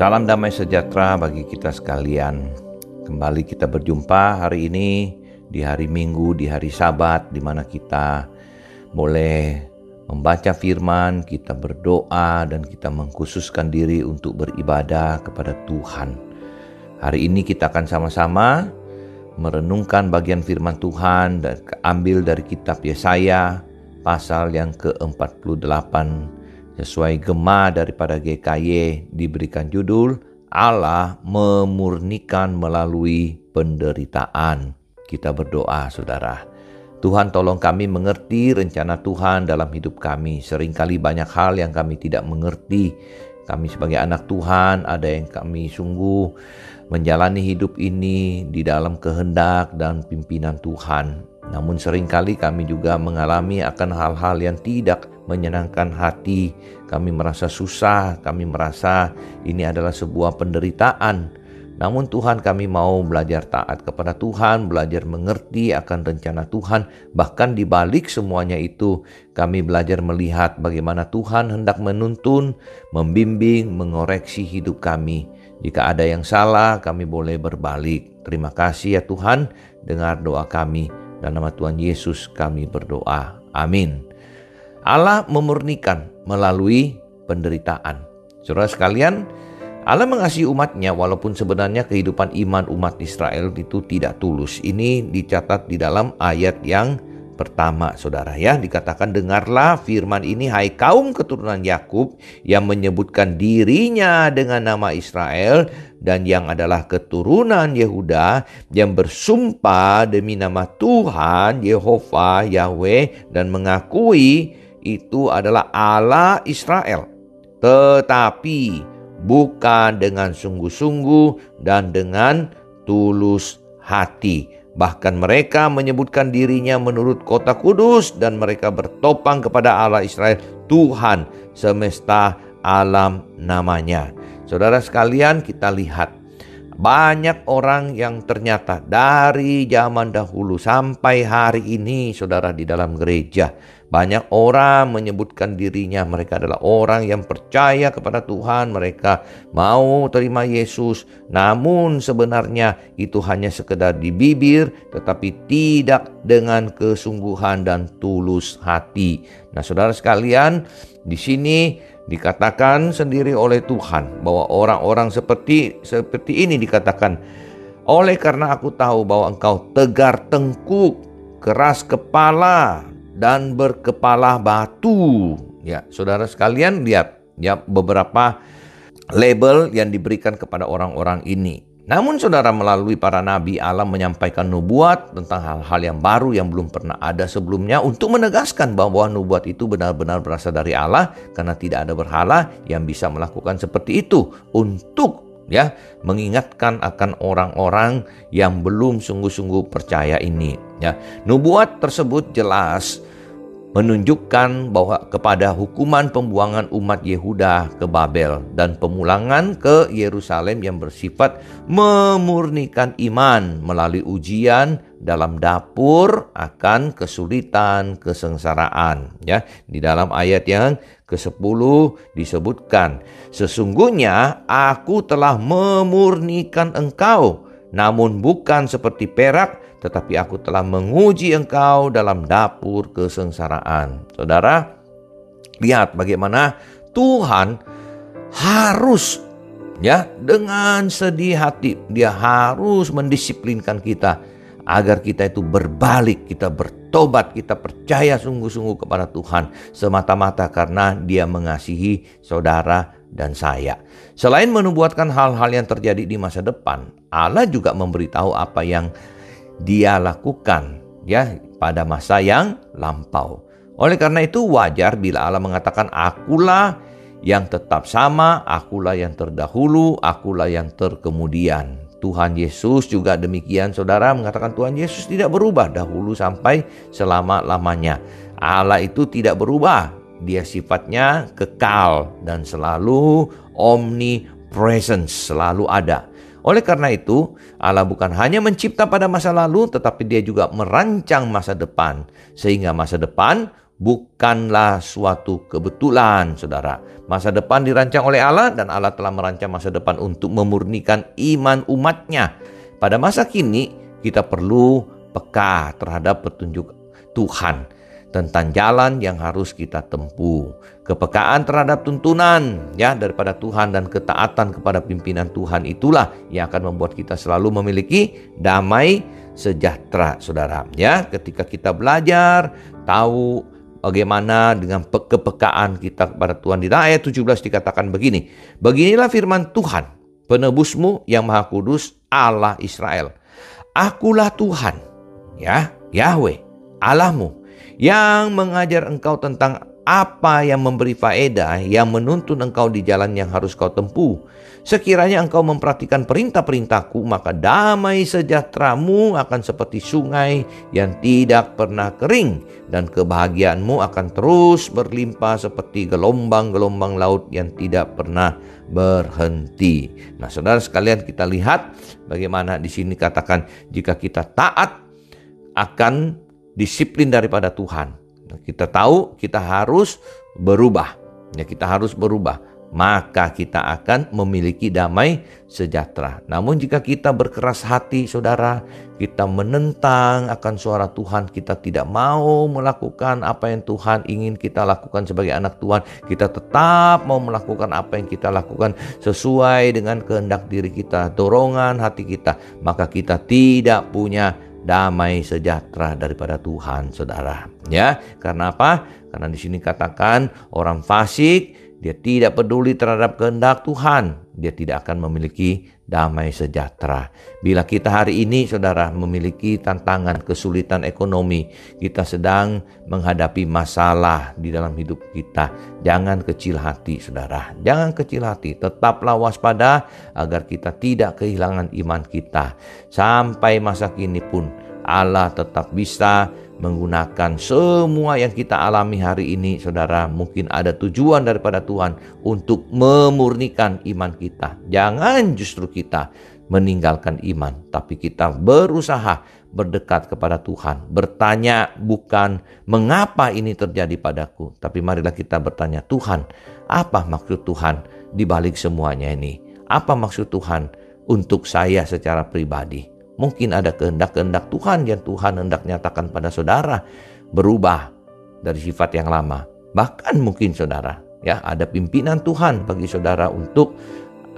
Salam damai sejahtera bagi kita sekalian. Kembali kita berjumpa hari ini di hari Minggu, di hari Sabat, di mana kita boleh membaca firman, kita berdoa, dan kita mengkhususkan diri untuk beribadah kepada Tuhan. Hari ini kita akan sama-sama merenungkan bagian firman Tuhan dan ambil dari kitab Yesaya pasal yang ke-48 sesuai gema daripada GKY diberikan judul Allah memurnikan melalui penderitaan. Kita berdoa saudara. Tuhan tolong kami mengerti rencana Tuhan dalam hidup kami. Seringkali banyak hal yang kami tidak mengerti. Kami sebagai anak Tuhan ada yang kami sungguh menjalani hidup ini di dalam kehendak dan pimpinan Tuhan. Namun sering kali kami juga mengalami akan hal-hal yang tidak menyenangkan hati. Kami merasa susah, kami merasa ini adalah sebuah penderitaan. Namun Tuhan kami mau belajar taat kepada Tuhan, belajar mengerti akan rencana Tuhan. Bahkan di balik semuanya itu kami belajar melihat bagaimana Tuhan hendak menuntun, membimbing, mengoreksi hidup kami. Jika ada yang salah kami boleh berbalik. Terima kasih ya Tuhan, dengar doa kami. Dan nama Tuhan Yesus kami berdoa. Amin. Allah memurnikan melalui penderitaan. Saudara sekalian, Allah mengasihi umatnya walaupun sebenarnya kehidupan iman umat Israel itu tidak tulus. Ini dicatat di dalam ayat yang pertama saudara ya. Dikatakan dengarlah firman ini hai kaum keturunan Yakub yang menyebutkan dirinya dengan nama Israel dan yang adalah keturunan Yehuda yang bersumpah demi nama Tuhan Yehova Yahweh dan mengakui itu adalah Allah Israel. Tetapi bukan dengan sungguh-sungguh dan dengan tulus hati Bahkan mereka menyebutkan dirinya menurut kota kudus dan mereka bertopang kepada Allah Israel, Tuhan semesta alam namanya. Saudara sekalian kita lihat banyak orang yang ternyata dari zaman dahulu sampai hari ini saudara di dalam gereja banyak orang menyebutkan dirinya. Mereka adalah orang yang percaya kepada Tuhan, mereka mau terima Yesus, namun sebenarnya itu hanya sekedar di bibir tetapi tidak dengan kesungguhan dan tulus hati. Nah, Saudara sekalian, di sini dikatakan sendiri oleh Tuhan bahwa orang-orang seperti seperti ini dikatakan oleh karena aku tahu bahwa engkau tegar tengkuk, keras kepala, dan berkepala batu. Ya, saudara sekalian lihat ya beberapa label yang diberikan kepada orang-orang ini. Namun saudara melalui para nabi Allah menyampaikan nubuat tentang hal-hal yang baru yang belum pernah ada sebelumnya untuk menegaskan bahwa nubuat itu benar-benar berasal dari Allah karena tidak ada berhala yang bisa melakukan seperti itu untuk ya mengingatkan akan orang-orang yang belum sungguh-sungguh percaya ini ya nubuat tersebut jelas menunjukkan bahwa kepada hukuman pembuangan umat Yehuda ke Babel dan pemulangan ke Yerusalem yang bersifat memurnikan iman melalui ujian dalam dapur akan kesulitan kesengsaraan. Ya di dalam ayat yang ke-10 disebutkan sesungguhnya aku telah memurnikan engkau namun bukan seperti perak tetapi aku telah menguji engkau dalam dapur kesengsaraan. Saudara, lihat bagaimana Tuhan harus ya dengan sedih hati dia harus mendisiplinkan kita agar kita itu berbalik, kita bertobat, kita percaya sungguh-sungguh kepada Tuhan semata-mata karena Dia mengasihi saudara dan saya. Selain menubuatkan hal-hal yang terjadi di masa depan, Allah juga memberitahu apa yang dia lakukan ya pada masa yang lampau. Oleh karena itu wajar bila Allah mengatakan akulah yang tetap sama, akulah yang terdahulu, akulah yang terkemudian. Tuhan Yesus juga demikian saudara mengatakan Tuhan Yesus tidak berubah dahulu sampai selama-lamanya. Allah itu tidak berubah, dia sifatnya kekal dan selalu omnipresence, selalu ada. Oleh karena itu, Allah bukan hanya mencipta pada masa lalu, tetapi Dia juga merancang masa depan, sehingga masa depan bukanlah suatu kebetulan, saudara. Masa depan dirancang oleh Allah dan Allah telah merancang masa depan untuk memurnikan iman umatnya. Pada masa kini kita perlu peka terhadap petunjuk Tuhan tentang jalan yang harus kita tempuh. Kepekaan terhadap tuntunan ya daripada Tuhan dan ketaatan kepada pimpinan Tuhan itulah yang akan membuat kita selalu memiliki damai sejahtera, Saudara. Ya, ketika kita belajar tahu bagaimana dengan kepekaan kita kepada Tuhan. Di ayat 17 dikatakan begini, Beginilah firman Tuhan, penebusmu yang maha kudus, Allah Israel. Akulah Tuhan, ya, Yahweh, Allahmu, yang mengajar engkau tentang apa yang memberi faedah, yang menuntun engkau di jalan yang harus kau tempuh. Sekiranya engkau memperhatikan perintah-perintahku, maka damai sejahteramu akan seperti sungai yang tidak pernah kering, dan kebahagiaanmu akan terus berlimpah seperti gelombang-gelombang laut yang tidak pernah berhenti. Nah, saudara sekalian, kita lihat bagaimana di sini katakan, jika kita taat akan disiplin daripada Tuhan. Kita tahu kita harus berubah. Ya, kita harus berubah maka kita akan memiliki damai sejahtera. Namun jika kita berkeras hati, saudara, kita menentang akan suara Tuhan, kita tidak mau melakukan apa yang Tuhan ingin kita lakukan sebagai anak Tuhan, kita tetap mau melakukan apa yang kita lakukan sesuai dengan kehendak diri kita, dorongan hati kita, maka kita tidak punya damai sejahtera daripada Tuhan, saudara. Ya, karena apa? Karena di sini katakan orang fasik dia tidak peduli terhadap kehendak Tuhan. Dia tidak akan memiliki damai sejahtera. Bila kita hari ini, saudara, memiliki tantangan, kesulitan ekonomi, kita sedang menghadapi masalah di dalam hidup kita. Jangan kecil hati, saudara. Jangan kecil hati. Tetaplah waspada agar kita tidak kehilangan iman kita. Sampai masa kini pun, Allah tetap bisa menggunakan semua yang kita alami hari ini, saudara. Mungkin ada tujuan daripada Tuhan untuk memurnikan iman kita. Jangan justru kita meninggalkan iman, tapi kita berusaha berdekat kepada Tuhan. Bertanya bukan mengapa ini terjadi padaku, tapi marilah kita bertanya, Tuhan, apa maksud Tuhan di balik semuanya ini? Apa maksud Tuhan untuk saya secara pribadi? Mungkin ada kehendak-kehendak Tuhan yang Tuhan hendak nyatakan pada saudara berubah dari sifat yang lama. Bahkan mungkin saudara, ya ada pimpinan Tuhan bagi saudara untuk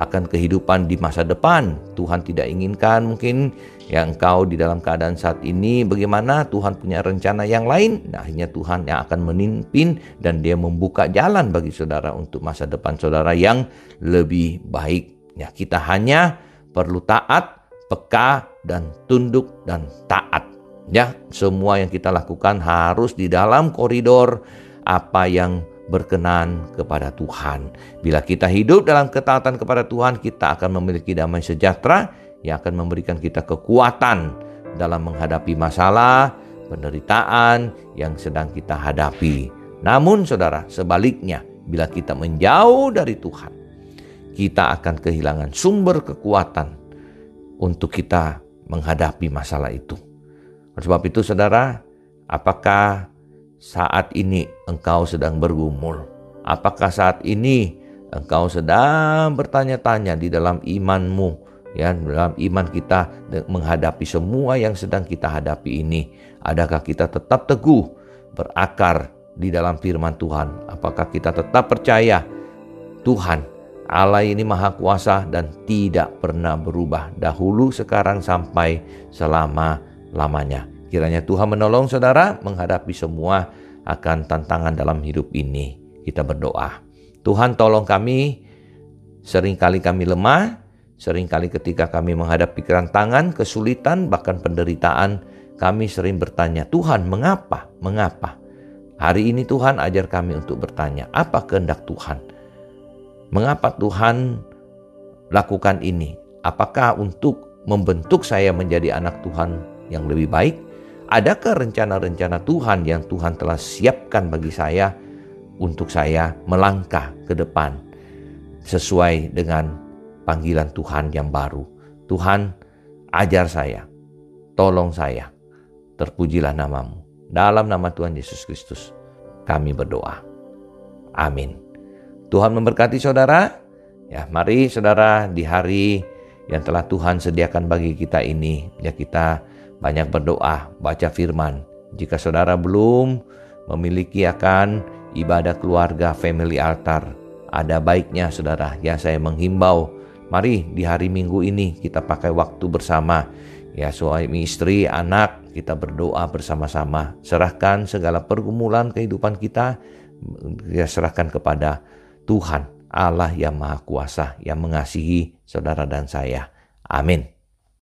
akan kehidupan di masa depan. Tuhan tidak inginkan mungkin yang engkau di dalam keadaan saat ini bagaimana Tuhan punya rencana yang lain. Nah, akhirnya Tuhan yang akan menimpin dan dia membuka jalan bagi saudara untuk masa depan saudara yang lebih baik. Ya, kita hanya perlu taat peka dan tunduk dan taat. Ya, semua yang kita lakukan harus di dalam koridor apa yang berkenan kepada Tuhan. Bila kita hidup dalam ketaatan kepada Tuhan, kita akan memiliki damai sejahtera yang akan memberikan kita kekuatan dalam menghadapi masalah, penderitaan yang sedang kita hadapi. Namun saudara, sebaliknya, bila kita menjauh dari Tuhan, kita akan kehilangan sumber kekuatan untuk kita menghadapi masalah itu. Oleh sebab itu saudara, apakah saat ini engkau sedang bergumul? Apakah saat ini engkau sedang bertanya-tanya di dalam imanmu? Ya, dalam iman kita menghadapi semua yang sedang kita hadapi ini. Adakah kita tetap teguh berakar di dalam firman Tuhan? Apakah kita tetap percaya Tuhan Allah ini maha kuasa dan tidak pernah berubah dahulu, sekarang, sampai selama-lamanya. Kiranya Tuhan menolong saudara menghadapi semua akan tantangan dalam hidup ini. Kita berdoa. Tuhan tolong kami, sering kali kami lemah, sering kali ketika kami menghadapi kerantangan, kesulitan, bahkan penderitaan, kami sering bertanya, Tuhan mengapa? Mengapa? Hari ini Tuhan ajar kami untuk bertanya, apa kehendak Tuhan? Mengapa Tuhan lakukan ini? Apakah untuk membentuk saya menjadi anak Tuhan yang lebih baik? Adakah rencana-rencana Tuhan yang Tuhan telah siapkan bagi saya untuk saya melangkah ke depan sesuai dengan panggilan Tuhan yang baru? Tuhan, ajar saya, tolong saya, terpujilah namamu. Dalam nama Tuhan Yesus Kristus. kami berdoa. Amin. Tuhan memberkati saudara. Ya, mari saudara di hari yang telah Tuhan sediakan bagi kita ini, ya kita banyak berdoa, baca firman. Jika saudara belum memiliki akan ibadah keluarga family altar, ada baiknya saudara, ya saya menghimbau, mari di hari Minggu ini kita pakai waktu bersama. Ya suami istri, anak, kita berdoa bersama-sama. Serahkan segala pergumulan kehidupan kita, ya serahkan kepada Tuhan Allah yang Maha Kuasa yang mengasihi saudara dan saya. Amin.